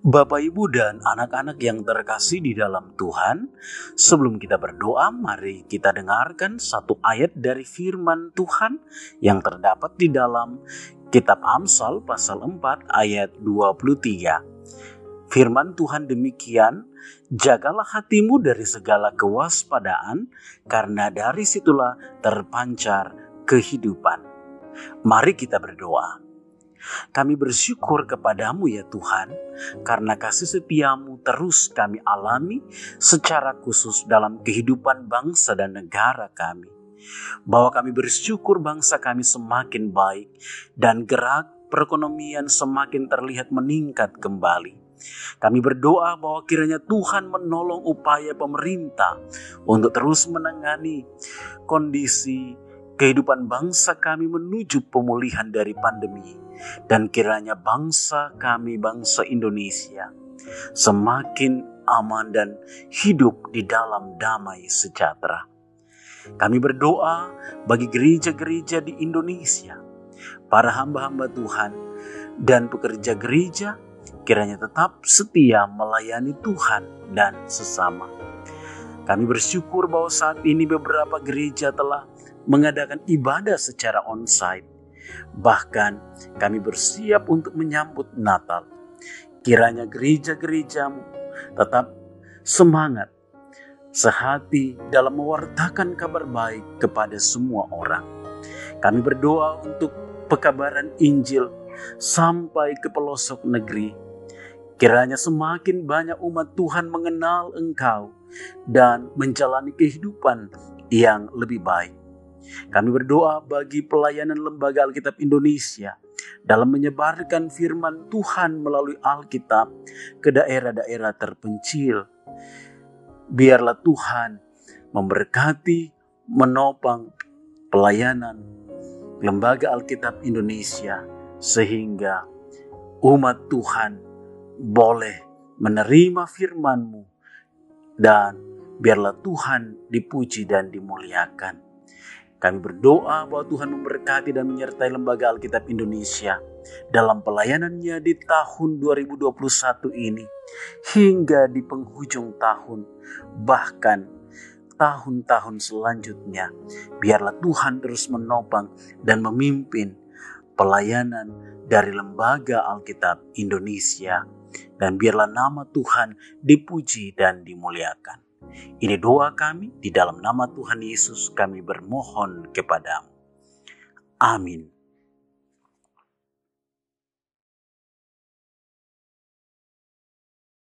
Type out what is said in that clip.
Bapak, Ibu, dan anak-anak yang terkasih di dalam Tuhan, sebelum kita berdoa, mari kita dengarkan satu ayat dari firman Tuhan yang terdapat di dalam Kitab Amsal pasal 4 ayat 23. Firman Tuhan demikian, jagalah hatimu dari segala kewaspadaan, karena dari situlah terpancar kehidupan. Mari kita berdoa. Kami bersyukur kepadamu ya Tuhan, karena kasih setiamu terus kami alami secara khusus dalam kehidupan bangsa dan negara kami. Bahwa kami bersyukur bangsa kami semakin baik dan gerak perekonomian semakin terlihat meningkat kembali. Kami berdoa bahwa kiranya Tuhan menolong upaya pemerintah untuk terus menangani kondisi kehidupan bangsa kami menuju pemulihan dari pandemi dan kiranya bangsa kami, bangsa Indonesia, semakin aman dan hidup di dalam damai sejahtera. Kami berdoa bagi gereja-gereja di Indonesia, para hamba-hamba Tuhan, dan pekerja gereja kiranya tetap setia melayani Tuhan dan sesama. Kami bersyukur bahwa saat ini beberapa gereja telah mengadakan ibadah secara onsite Bahkan kami bersiap untuk menyambut Natal. Kiranya gereja-gerejamu tetap semangat, sehati dalam mewartakan kabar baik kepada semua orang. Kami berdoa untuk pekabaran Injil sampai ke pelosok negeri. Kiranya semakin banyak umat Tuhan mengenal Engkau dan menjalani kehidupan yang lebih baik. Kami berdoa bagi pelayanan Lembaga Alkitab Indonesia dalam menyebarkan firman Tuhan melalui Alkitab ke daerah-daerah terpencil. Biarlah Tuhan memberkati, menopang pelayanan Lembaga Alkitab Indonesia sehingga umat Tuhan boleh menerima firman-Mu dan biarlah Tuhan dipuji dan dimuliakan. Kami berdoa bahwa Tuhan memberkati dan menyertai Lembaga Alkitab Indonesia dalam pelayanannya di tahun 2021 ini hingga di penghujung tahun, bahkan tahun-tahun selanjutnya. Biarlah Tuhan terus menopang dan memimpin pelayanan dari Lembaga Alkitab Indonesia. Dan biarlah nama Tuhan dipuji dan dimuliakan. Ini doa kami di dalam nama Tuhan Yesus kami bermohon kepadamu. Amin.